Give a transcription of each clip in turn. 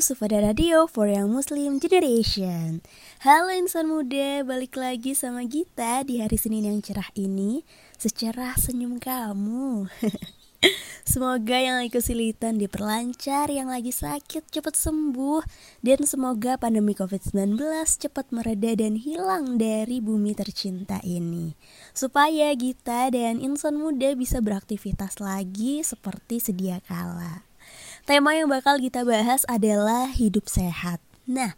Sufada Radio for Young Muslim Generation Halo insan muda, balik lagi sama kita di hari Senin yang cerah ini. Secerah senyum kamu. Semoga yang lagi kesulitan diperlancar, yang lagi sakit cepat sembuh Dan semoga pandemi COVID-19 cepat mereda dan hilang dari bumi tercinta ini. Supaya kita dan insan muda bisa beraktivitas lagi seperti sedia kala Tema yang bakal kita bahas adalah hidup sehat. Nah,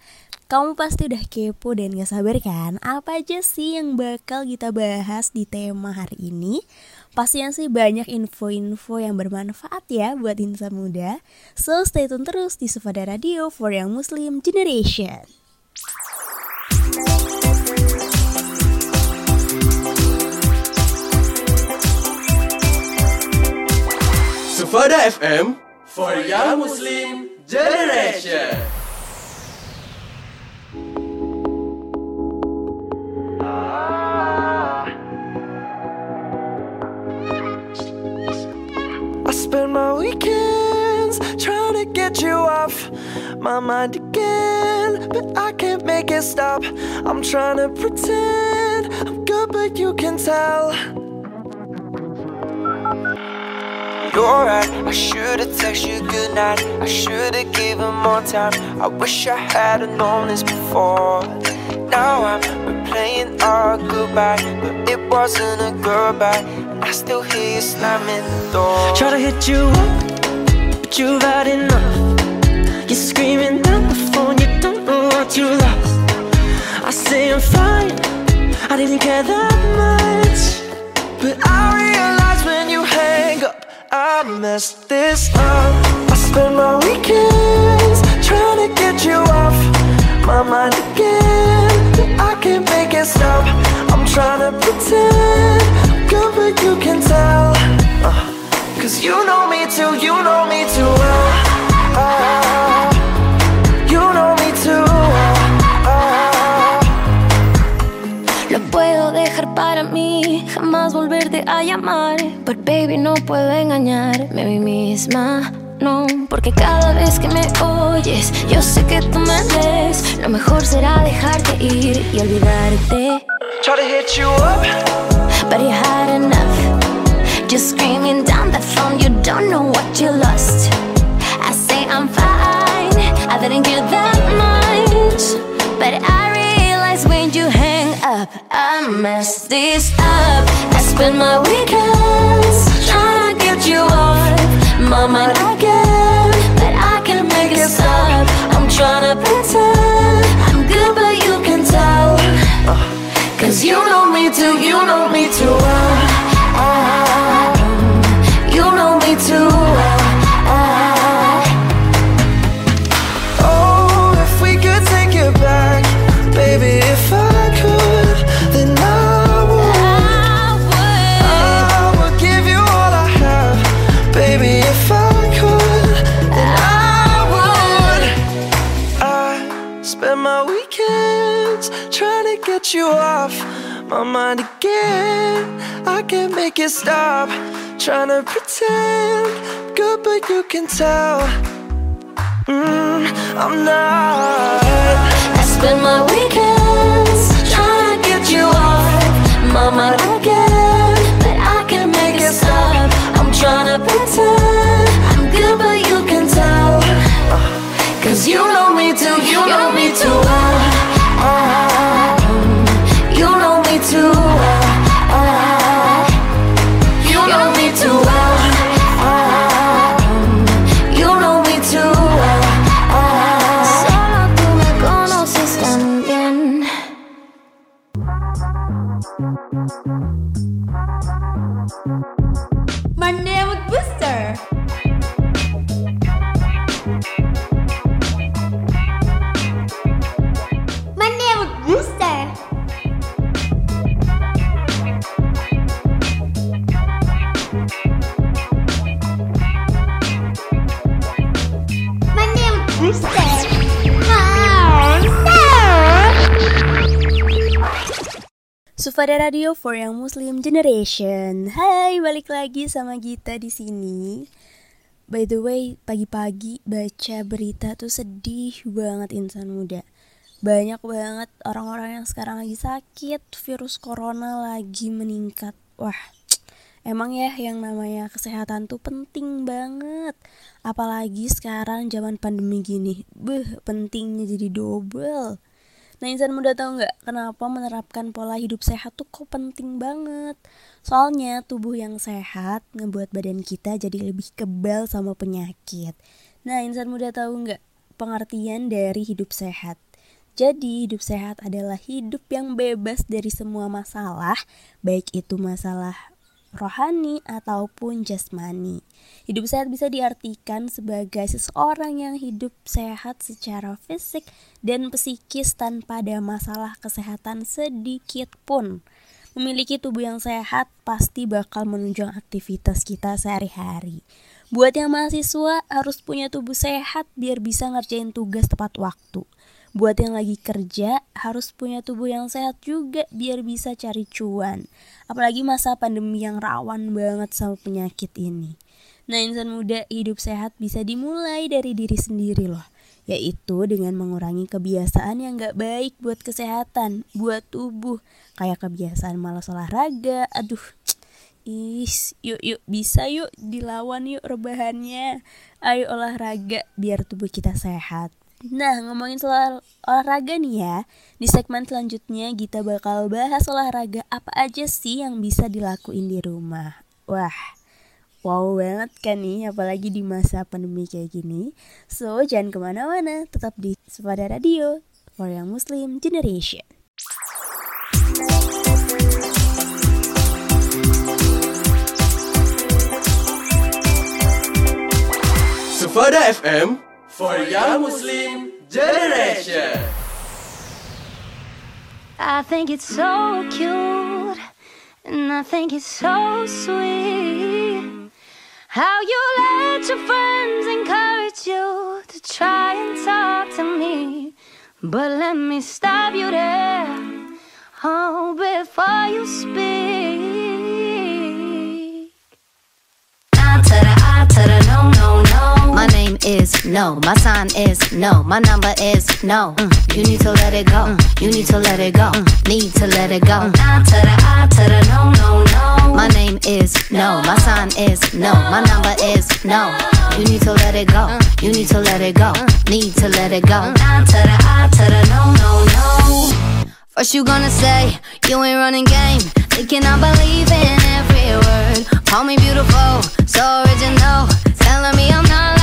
kamu pasti udah kepo dan gak sabar kan? Apa aja sih yang bakal kita bahas di tema hari ini? Pastinya sih banyak info-info yang bermanfaat ya buat insan muda. So stay tune terus di Sufada Radio for Young Muslim Generation. Sufada FM for Young Muslim Generation. I spend my weekends trying to get you off my mind again, but I can't make it stop. I'm trying to pretend I'm good, but you can tell. You're right, I should've texted you goodnight. I should've given more time. I wish I had've known this before. Now I'm replaying our goodbye, but it wasn't a goodbye. And I still hear you slamming the door. Try to hit you up, but you've had enough. You're screaming down the phone, you don't know what you lost. I say I'm fine, I didn't care that much. But I realize when you hang up, I messed this up. I spend my weekends trying to get you off my mind again. I can't make it stop. I'm trying to pretend good, but you can tell. Uh, Cause you know me too, you know me too well. Ah, you know me too well. Ah. Lo puedo dejar para mí, jamás volverte a llamar. But baby, no puedo engañarme a mí misma. No, porque cada vez que me oyes, yo sé que tú me ves. Lo mejor será dejarte ir y olvidarte. Try to hit you up, But you had enough. Just screaming down the phone, you don't know what you lost. I say I'm fine, I didn't care that much. But I up, I messed this up. I spend my weekends trying to get you off my mind again. But I can't make it stop. I'm trying to pretend I'm good, but you can tell. Cause you know me too, you know me too well. You know me too well. My weekends trying to get you off my mind again. I can't make it stop. Trying to pretend good, but you can tell. Mm, I'm not. I spend my weekends trying to get you off my mind again. But I can't make it stop. I'm trying to Cause you know me too, you know me too well. Sufada Radio for Young Muslim Generation. Hai, balik lagi sama Gita di sini. By the way, pagi-pagi baca berita tuh sedih banget insan muda. Banyak banget orang-orang yang sekarang lagi sakit, virus corona lagi meningkat. Wah, emang ya yang namanya kesehatan tuh penting banget. Apalagi sekarang zaman pandemi gini. Beh, pentingnya jadi double. Nah insan muda tahu nggak kenapa menerapkan pola hidup sehat tuh kok penting banget? Soalnya tubuh yang sehat ngebuat badan kita jadi lebih kebal sama penyakit. Nah insan muda tahu nggak pengertian dari hidup sehat? Jadi hidup sehat adalah hidup yang bebas dari semua masalah, baik itu masalah rohani ataupun jasmani. Hidup sehat bisa diartikan sebagai seseorang yang hidup sehat secara fisik dan psikis tanpa ada masalah kesehatan sedikit pun. Memiliki tubuh yang sehat pasti bakal menunjang aktivitas kita sehari-hari. Buat yang mahasiswa harus punya tubuh sehat biar bisa ngerjain tugas tepat waktu. Buat yang lagi kerja harus punya tubuh yang sehat juga biar bisa cari cuan. Apalagi masa pandemi yang rawan banget sama penyakit ini. Nah insan muda hidup sehat bisa dimulai dari diri sendiri loh. Yaitu dengan mengurangi kebiasaan yang gak baik buat kesehatan, buat tubuh. Kayak kebiasaan malas olahraga, aduh Is, yuk yuk bisa yuk dilawan yuk rebahannya. Ayo olahraga biar tubuh kita sehat. Nah, ngomongin soal olahraga nih ya. Di segmen selanjutnya kita bakal bahas olahraga apa aja sih yang bisa dilakuin di rumah. Wah, wow banget kan nih, apalagi di masa pandemi kayak gini. So, jangan ke mana-mana, tetap di Sepada Radio for Young Muslim Generation. Sufada FM for Young Muslim Generation. I think it's so cute, and I think it's so sweet. How you let your friends encourage you to try and talk to me. But let me stop you there, oh, before you speak. Is no, my sign is no, my number is no. Mm, you need to let it go, mm, you need to let it go, mm, need to let it go. I to the I to the no, no, no. My name is no, my sign is no, my number is no. You need to let it go, you need to let it go, need to let it go. I to the I to the no, no, no. First you gonna say you ain't running game, thinking I believe in every word. Call me beautiful, so original, telling me I'm not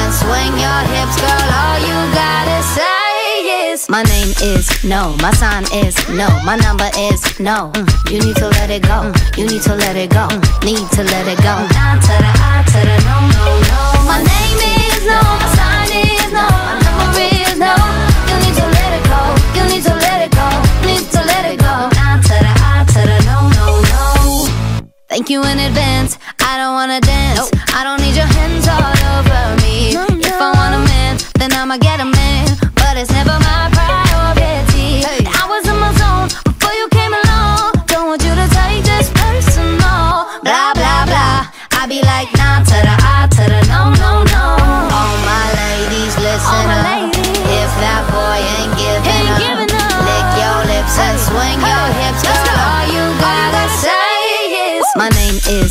and swing your hips, girl. All you gotta say is my name is no, my sign is no, my number is no. Mm, you need to let it go, mm, you need to let it go, mm, need to let it go. I to the I to the no, no, no. My name is no, my sign is no, my number is no. You need to let it go, you need to let it go, need to let it go. I to the I to the no, no, no. Thank you in advance. I don't wanna dance. I don't need your hands all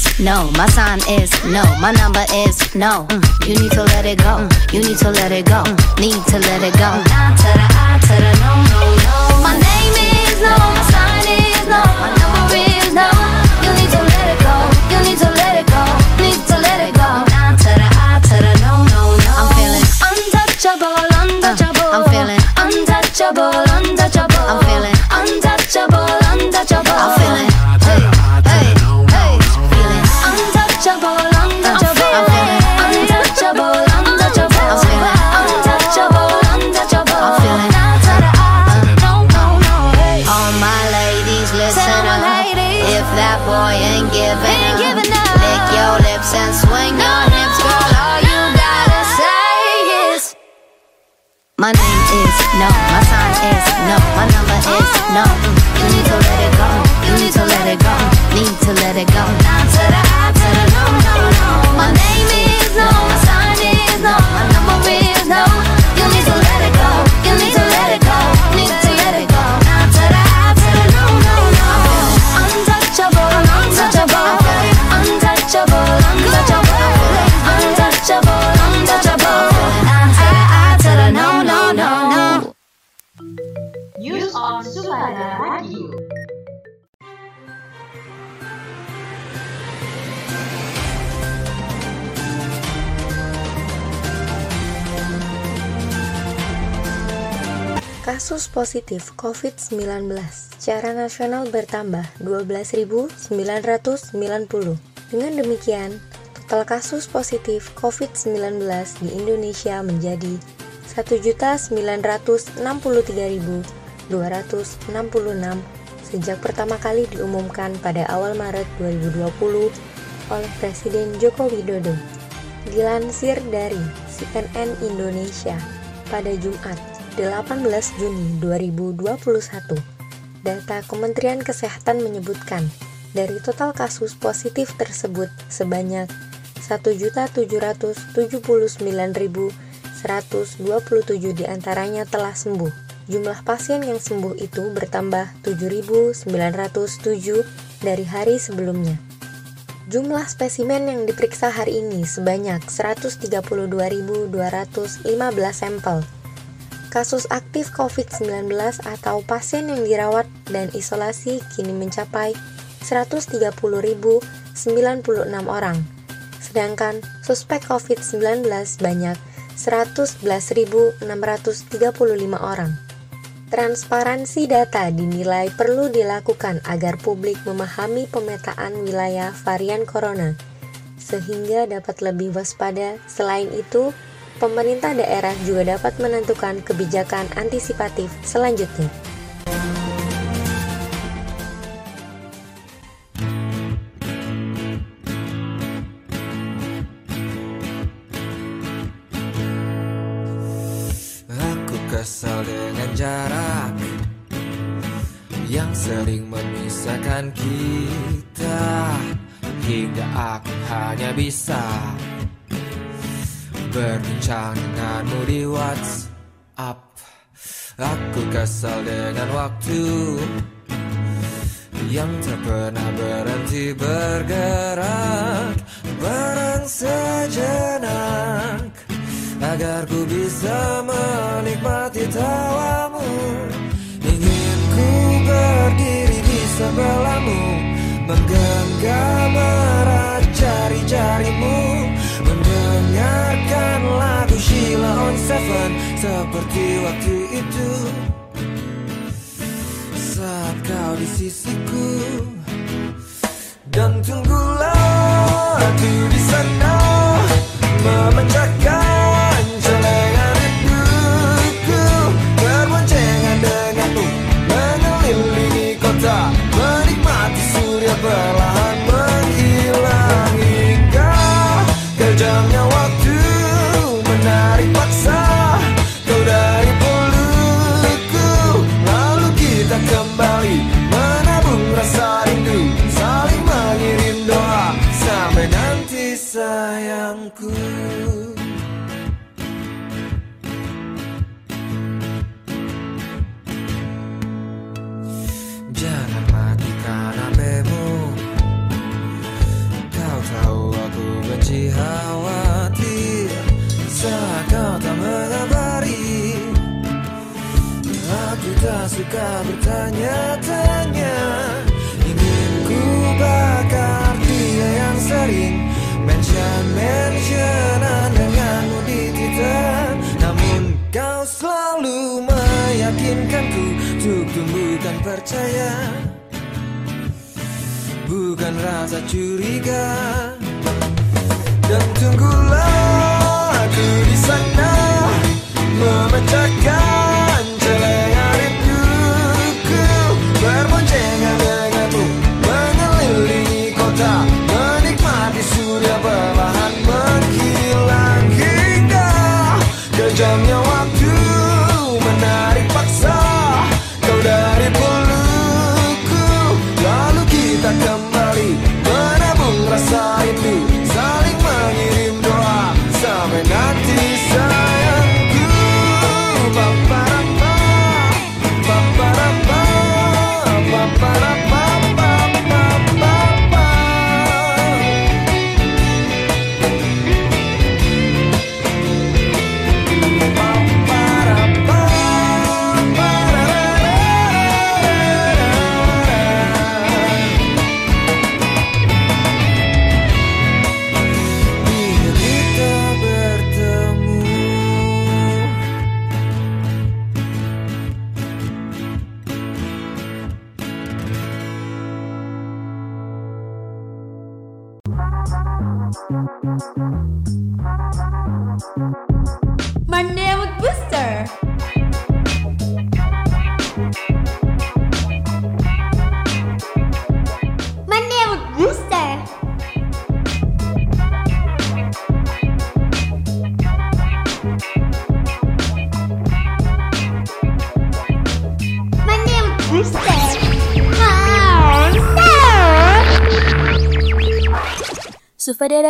is no, my sign is no, my number is no. Mm, you need to let it go, mm, you need to let it go, mm, need to let it go. I to the I to the no, no, no. My name is no, my sign is no, my number is no. You need to let it go, you need to let it go, need to let it go. I to the I to the no, no, no. I'm feeling- untouchable, untouchable. I'm feeling- untouchable, untouchable. I'm feeling- untouchable, untouchable. I'm feeling, to let it go. Positif COVID-19 secara nasional bertambah 12.990. Dengan demikian, total kasus positif COVID-19 di Indonesia menjadi 1.963.266 sejak pertama kali diumumkan pada awal Maret 2020 oleh Presiden Joko Widodo. Dilansir dari CNN Indonesia pada Jumat 18 Juni 2021, data Kementerian Kesehatan menyebutkan dari total kasus positif tersebut sebanyak 1.779.127 di antaranya telah sembuh. Jumlah pasien yang sembuh itu bertambah 7.907 dari hari sebelumnya. Jumlah spesimen yang diperiksa hari ini sebanyak 132.215 sampel. Kasus aktif COVID-19 atau pasien yang dirawat dan isolasi kini mencapai 130.096 orang. Sedangkan suspek COVID-19 banyak 111.635 orang. Transparansi data dinilai perlu dilakukan agar publik memahami pemetaan wilayah varian corona, sehingga dapat lebih waspada. Selain itu, pemerintah daerah juga dapat menentukan kebijakan antisipatif selanjutnya. Aku kesal dengan jarak yang sering memisahkan kita hingga aku hanya bisa berbincang denganmu di WhatsApp. Aku kesal dengan waktu yang tak pernah berhenti bergerak. Barang sejenak agar ku bisa menikmati tawamu. Ingin ku berdiri di sebelahmu menggenggam erat jari-jarimu Seven seperti waktu itu. Saat kau di sisiku dan tunggulah aku di sana memecahkan tumbuhkan percaya. Bukan rasa curiga. Dan tunggulah aku di sana Memecahkan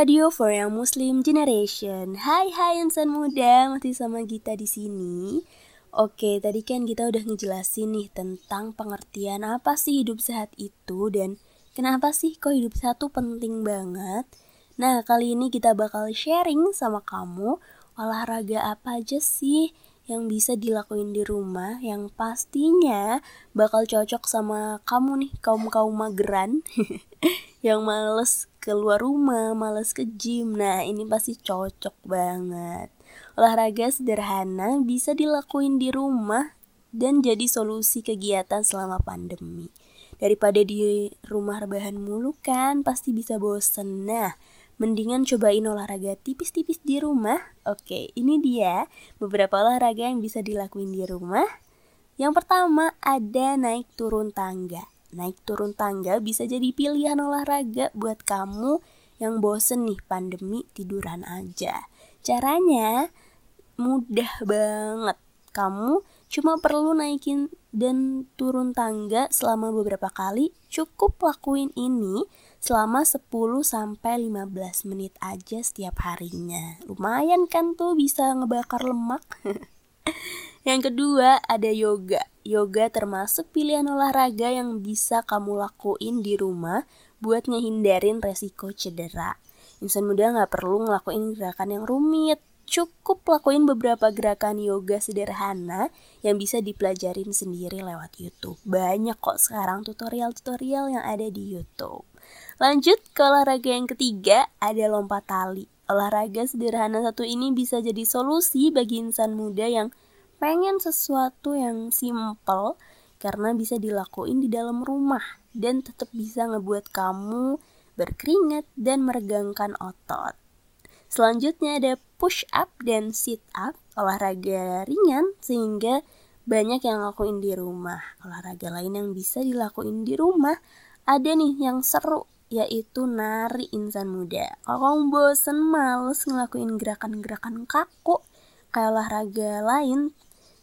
Radio for Young Muslim Generation. Hai hai insan muda, masih sama Gita di sini. Oke, tadi kan kita udah ngejelasin nih tentang pengertian apa sih hidup sehat itu dan kenapa sih kok hidup sehat tuh penting banget. Nah, kali ini kita bakal sharing sama kamu olahraga apa aja sih yang bisa dilakuin di rumah yang pastinya bakal cocok sama kamu nih kaum-kaum mageran yang males keluar rumah, males ke gym. Nah, ini pasti cocok banget. Olahraga sederhana bisa dilakuin di rumah dan jadi solusi kegiatan selama pandemi. Daripada di rumah rebahan mulu kan, pasti bisa bosen. Nah, mendingan cobain olahraga tipis-tipis di rumah. Oke, ini dia beberapa olahraga yang bisa dilakuin di rumah. Yang pertama ada naik turun tangga. Naik turun tangga bisa jadi pilihan olahraga buat kamu yang bosen nih pandemi tiduran aja. Caranya mudah banget. Kamu cuma perlu naikin dan turun tangga selama beberapa kali. Cukup lakuin ini selama 10 sampai 15 menit aja setiap harinya. Lumayan kan tuh bisa ngebakar lemak. Yang kedua ada yoga. Yoga termasuk pilihan olahraga yang bisa kamu lakuin di rumah buat ngehindarin resiko cedera. Insan muda nggak perlu ngelakuin gerakan yang rumit. Cukup lakuin beberapa gerakan yoga sederhana yang bisa dipelajarin sendiri lewat YouTube. Banyak kok sekarang tutorial-tutorial yang ada di YouTube. Lanjut ke olahraga yang ketiga, ada lompat tali. Olahraga sederhana satu ini bisa jadi solusi bagi insan muda yang pengen sesuatu yang simple karena bisa dilakuin di dalam rumah dan tetap bisa ngebuat kamu berkeringat dan meregangkan otot. Selanjutnya ada push up dan sit up, olahraga ringan sehingga banyak yang lakuin di rumah. Olahraga lain yang bisa dilakuin di rumah ada nih yang seru yaitu nari insan muda. Kalau kamu bosen males ngelakuin gerakan-gerakan kaku kayak olahraga lain,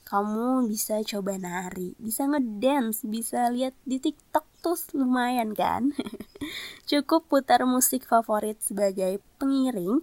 kamu bisa coba nari, bisa ngedance, bisa lihat di TikTok tuh lumayan kan? Cukup putar musik favorit sebagai pengiring,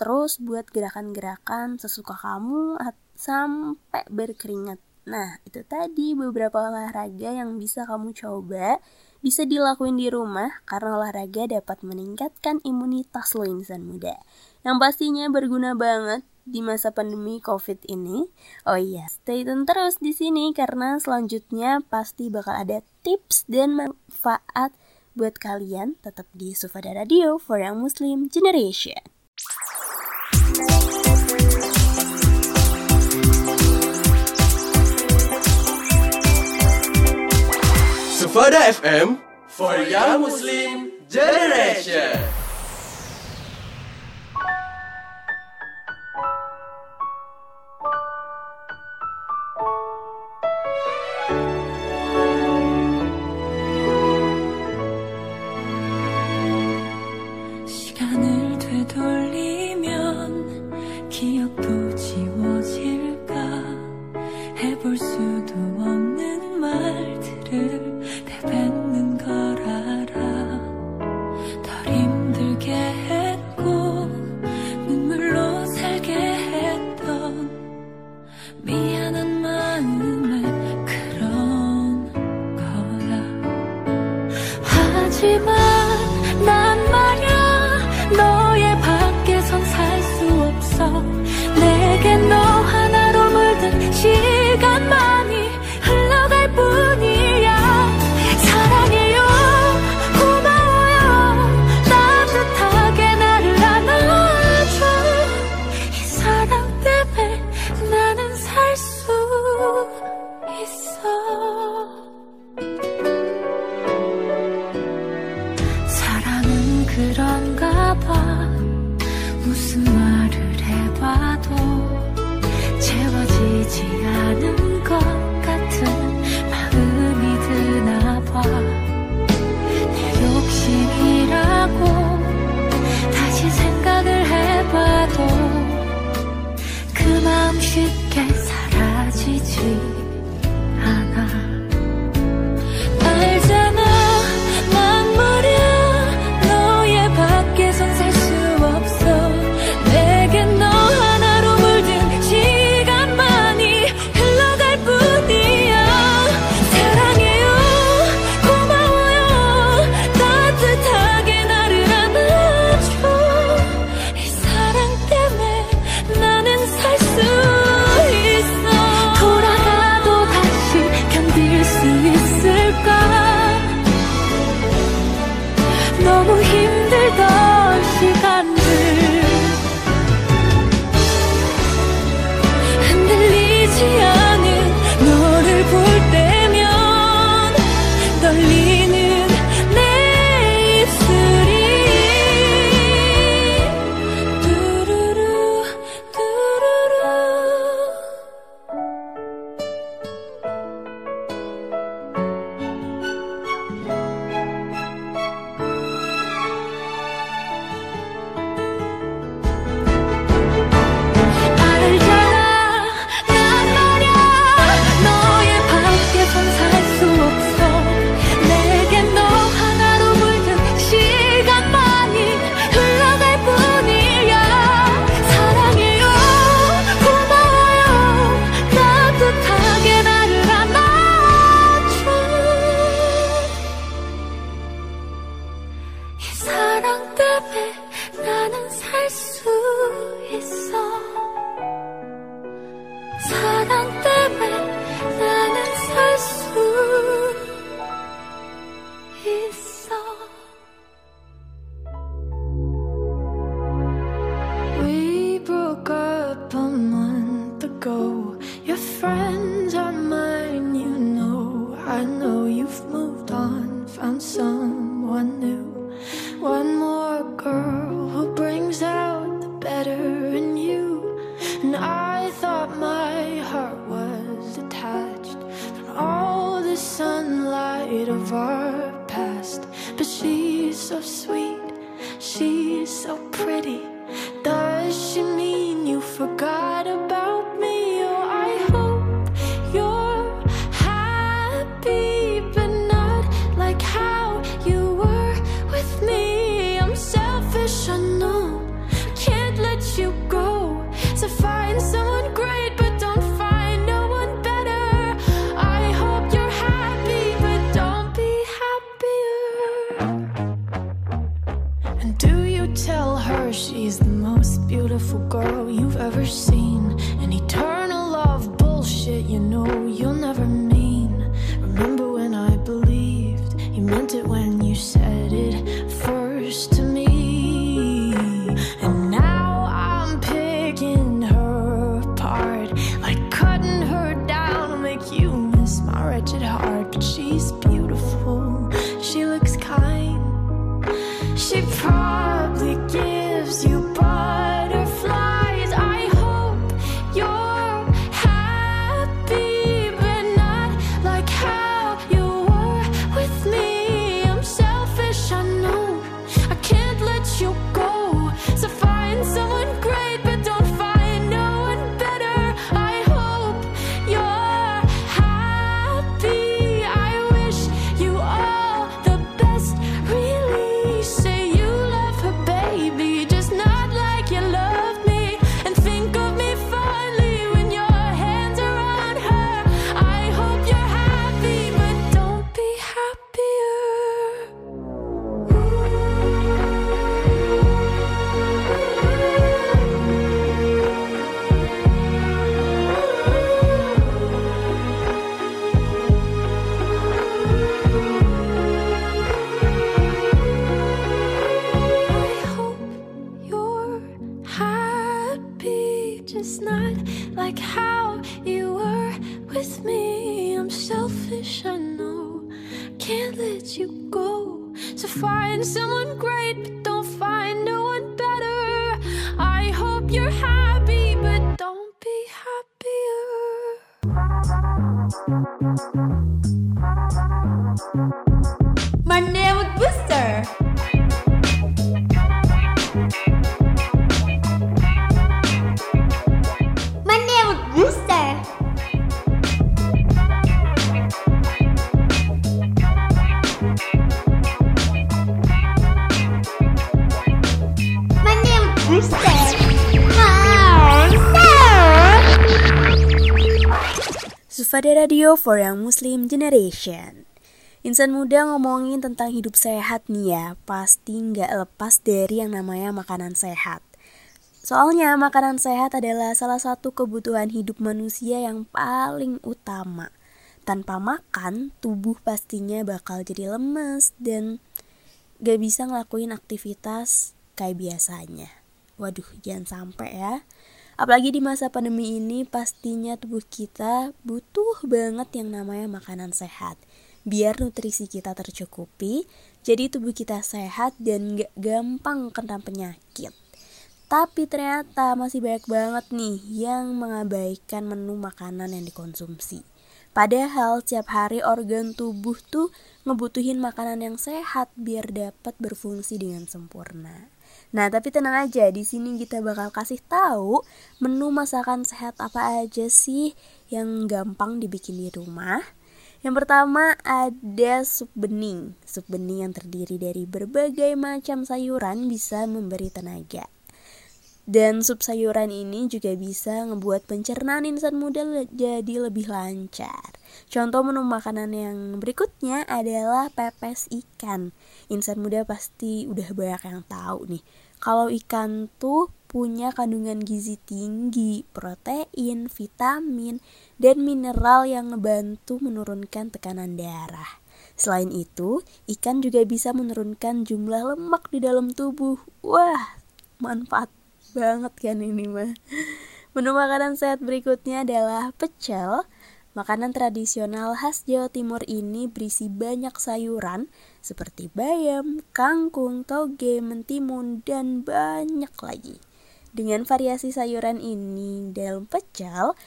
terus buat gerakan-gerakan sesuka kamu sampai berkeringat. Nah, itu tadi beberapa olahraga yang bisa kamu coba bisa dilakuin di rumah karena olahraga dapat meningkatkan imunitas lo insan muda. Yang pastinya berguna banget di masa pandemi COVID ini. Oh iya, stay tune terus di sini karena selanjutnya pasti bakal ada tips dan manfaat buat kalian tetap di Sufada Radio for Young Muslim Generation. Sufada FM for Young Muslim Generation. You. cuando Sufada Radio for Young Muslim Generation. Insan muda ngomongin tentang hidup sehat nih ya, pasti nggak lepas dari yang namanya makanan sehat. Soalnya makanan sehat adalah salah satu kebutuhan hidup manusia yang paling utama. Tanpa makan, tubuh pastinya bakal jadi lemes dan gak bisa ngelakuin aktivitas kayak biasanya. Waduh, jangan sampai ya. Apalagi di masa pandemi ini pastinya tubuh kita butuh banget yang namanya makanan sehat. Biar nutrisi kita tercukupi, jadi tubuh kita sehat dan gak gampang kena penyakit. Tapi ternyata masih banyak banget nih yang mengabaikan menu makanan yang dikonsumsi. Padahal setiap hari organ tubuh tuh ngebutuhin makanan yang sehat biar dapat berfungsi dengan sempurna. Nah, tapi tenang aja, di sini kita bakal kasih tahu menu masakan sehat apa aja sih yang gampang dibikin di rumah. Yang pertama ada sup bening. Sup bening yang terdiri dari berbagai macam sayuran bisa memberi tenaga. Dan sup sayuran ini juga bisa ngebuat pencernaan insan muda jadi lebih lancar. Contoh menu makanan yang berikutnya adalah pepes ikan. Insan muda pasti udah banyak yang tahu nih. Kalau ikan tuh punya kandungan gizi tinggi, protein, vitamin, dan mineral yang ngebantu menurunkan tekanan darah. Selain itu, ikan juga bisa menurunkan jumlah lemak di dalam tubuh. Wah, manfaat banget kan ini mah. Menu makanan sehat berikutnya adalah pecel. Makanan tradisional khas Jawa Timur ini berisi banyak sayuran seperti bayam, kangkung, toge, mentimun, dan banyak lagi. Dengan variasi sayuran ini dalam pecel,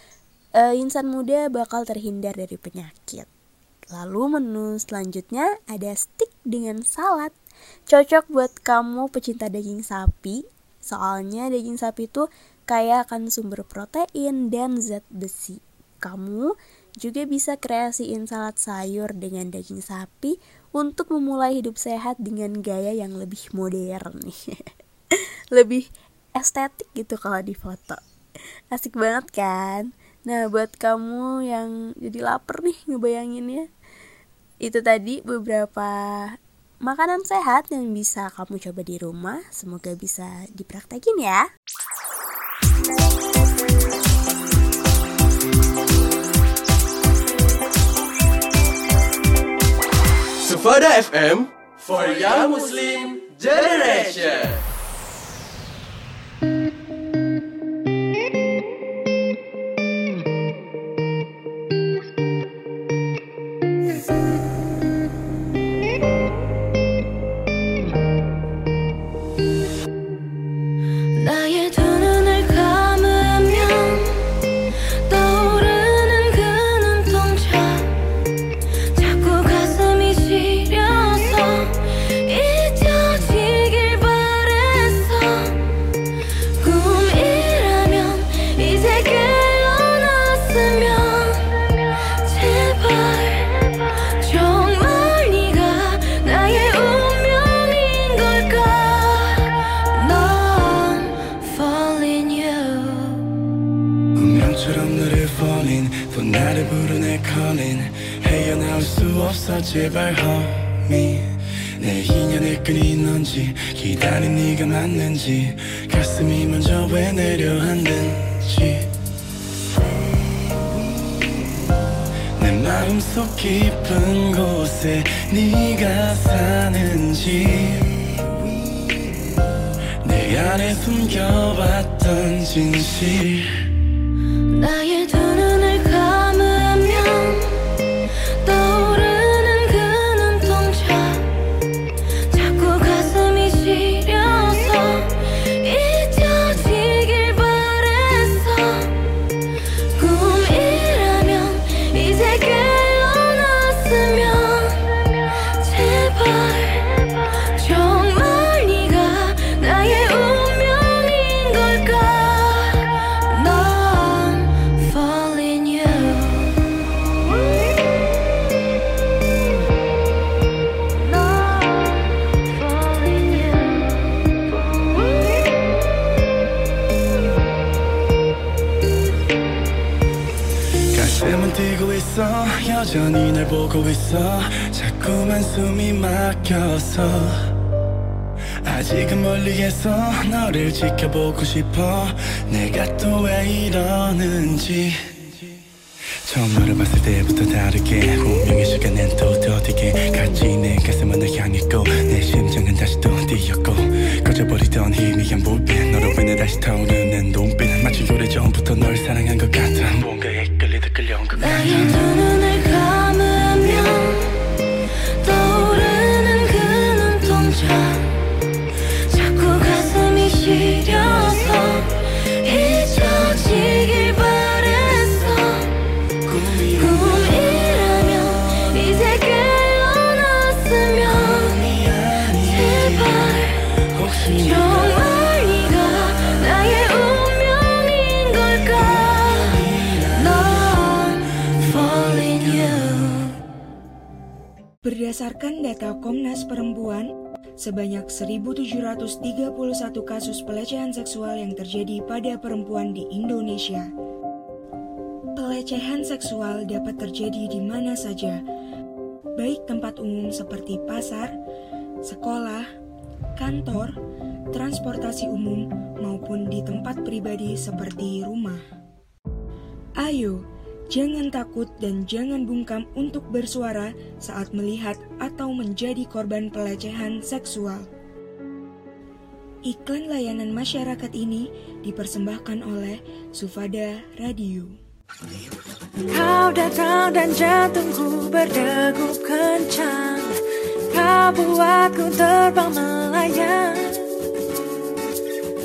eh, insan muda bakal terhindar dari penyakit. Lalu menu selanjutnya ada steak dengan salad. Cocok buat kamu pecinta daging sapi, soalnya daging sapi itu kaya akan sumber protein dan zat besi. Kamu juga bisa kreasiin salad sayur dengan daging sapi untuk memulai hidup sehat dengan gaya yang lebih modern nih. lebih estetik gitu kalau di foto. Asik banget kan? Nah, buat kamu yang jadi lapar nih ngebayanginnya. Itu tadi beberapa makanan sehat yang bisa kamu coba di rumah. Semoga bisa dipraktekin ya. Sufada FM for Young Muslim Generation. 泣い 보고 있어. 자꾸만 숨이 막혀서. 아직은 멀리에서 너를 지켜보고 싶어. 내가 또 왜 이러는지. 처음 너를 봤을 때부터 다르게. 운명의 시간엔 또 더디게 갔지 내 가슴은 널 향했고 내 심장은 다시 또 뛰었고. 꺼져버리던 희미한 불빛 너로 인해 다시 타오르는 눈빛. 마치 오래전부터 널 사랑한 것 같아. 뭔가 data Komnas Perempuan, sebanyak 1.731 kasus pelecehan seksual yang terjadi pada perempuan di Indonesia. Pelecehan seksual dapat terjadi di mana saja, baik tempat umum seperti pasar, sekolah, kantor, transportasi umum, maupun di tempat pribadi seperti rumah. Ayo, jangan takut dan jangan bungkam untuk bersuara saat melihat atau menjadi korban pelecehan seksual. Iklan layanan masyarakat ini dipersembahkan oleh Sufada Radio. Kau datang dan jantungku berdegup kencang Kau buatku terbang melayang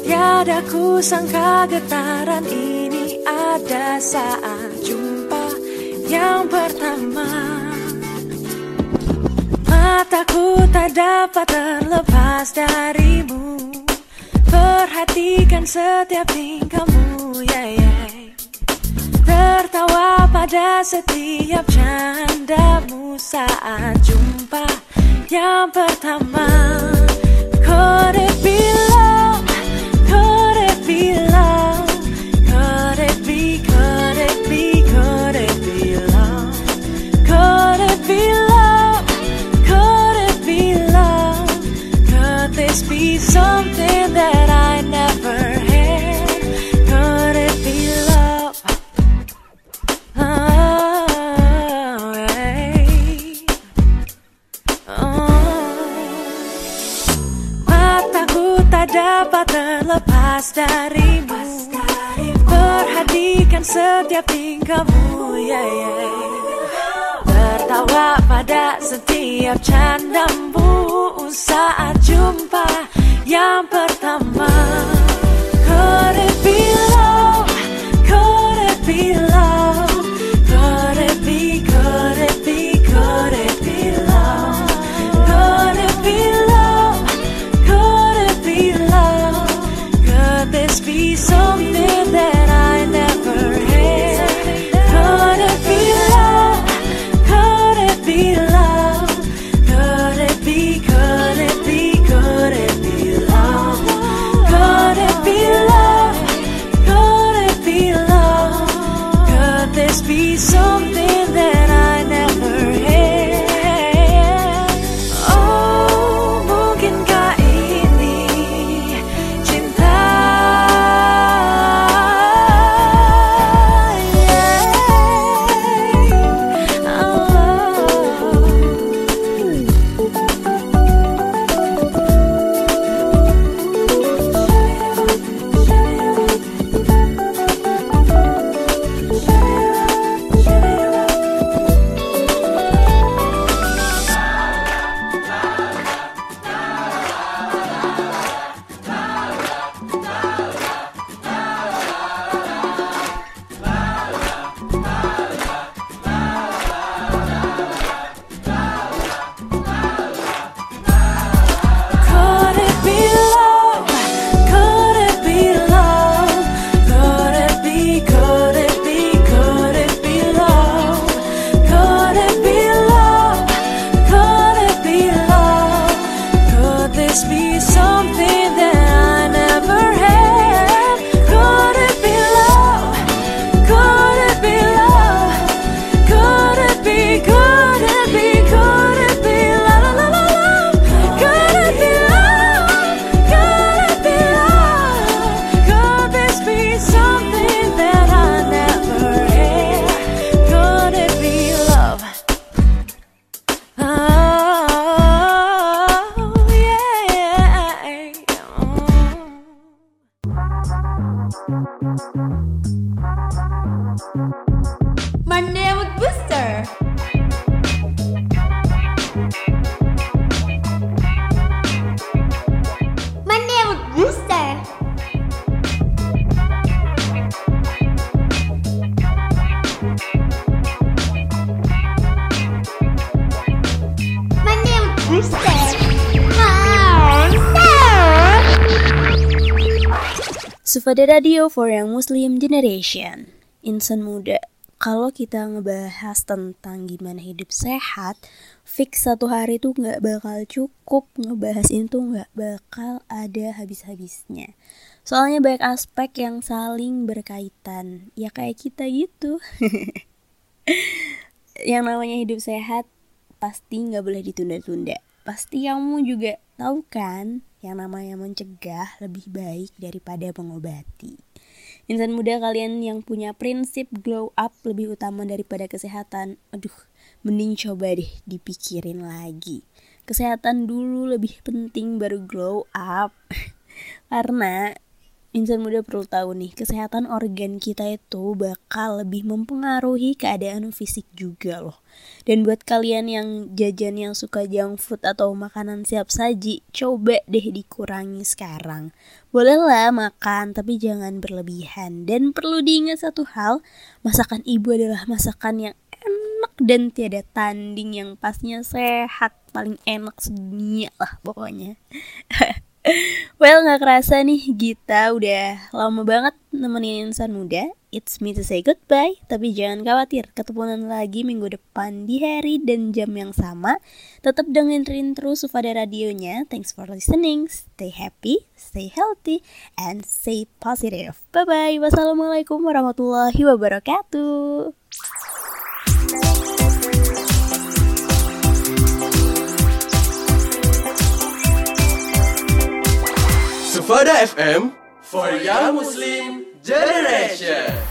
Tiada ku sangka getaran ini ada saat yang pertama Mataku tak dapat terlepas darimu Perhatikan setiap tingkahmu, yeah, yeah. Tertawa pada setiap candamu saat jumpa yang pertama Could it? Dapat terlepas darimu Perhatikan setiap tingkahmu yeah, yeah. Tertawa pada setiap candamu Saat jumpa yang pertama Could it be love? Could it be love? Sufada Radio for Young Muslim Generation Insan muda. Kalau kita ngebahas tentang gimana hidup sehat Fix satu hari tuh nggak bakal cukup. Ngebahas ini tuh nggak bakal ada habis-habisnya. Soalnya banyak aspek yang saling berkaitan. Ya kayak kita gitu. Yang namanya hidup sehat Pasti nggak boleh ditunda-tunda. Pasti kamu juga tahu kan yang namanya mencegah lebih baik daripada mengobati. Insan muda kalian yang punya prinsip glow up lebih utama daripada kesehatan, aduh, mending coba deh dipikirin lagi. Kesehatan dulu lebih penting baru glow up. Karena insan muda perlu tahu nih, kesehatan organ kita itu bakal lebih mempengaruhi keadaan fisik juga loh. Dan buat kalian yang jajan yang suka junk food atau makanan siap saji, coba deh dikurangi sekarang. Bolehlah makan, tapi jangan berlebihan. Dan perlu diingat satu hal, masakan ibu adalah masakan yang enak dan tiada tanding yang pastinya sehat, paling enak sedunia lah pokoknya. well, nggak kerasa nih kita udah lama banget nemenin insan muda. It's me to say goodbye, tapi jangan khawatir, ketemuan lagi minggu depan di hari dan jam yang sama. Tetap dengerin terus Sufada radionya. Thanks for listening. Stay happy, stay healthy, and stay positive. Bye bye. Wassalamualaikum warahmatullahi wabarakatuh. Sufada FM for Young Muslim Generation.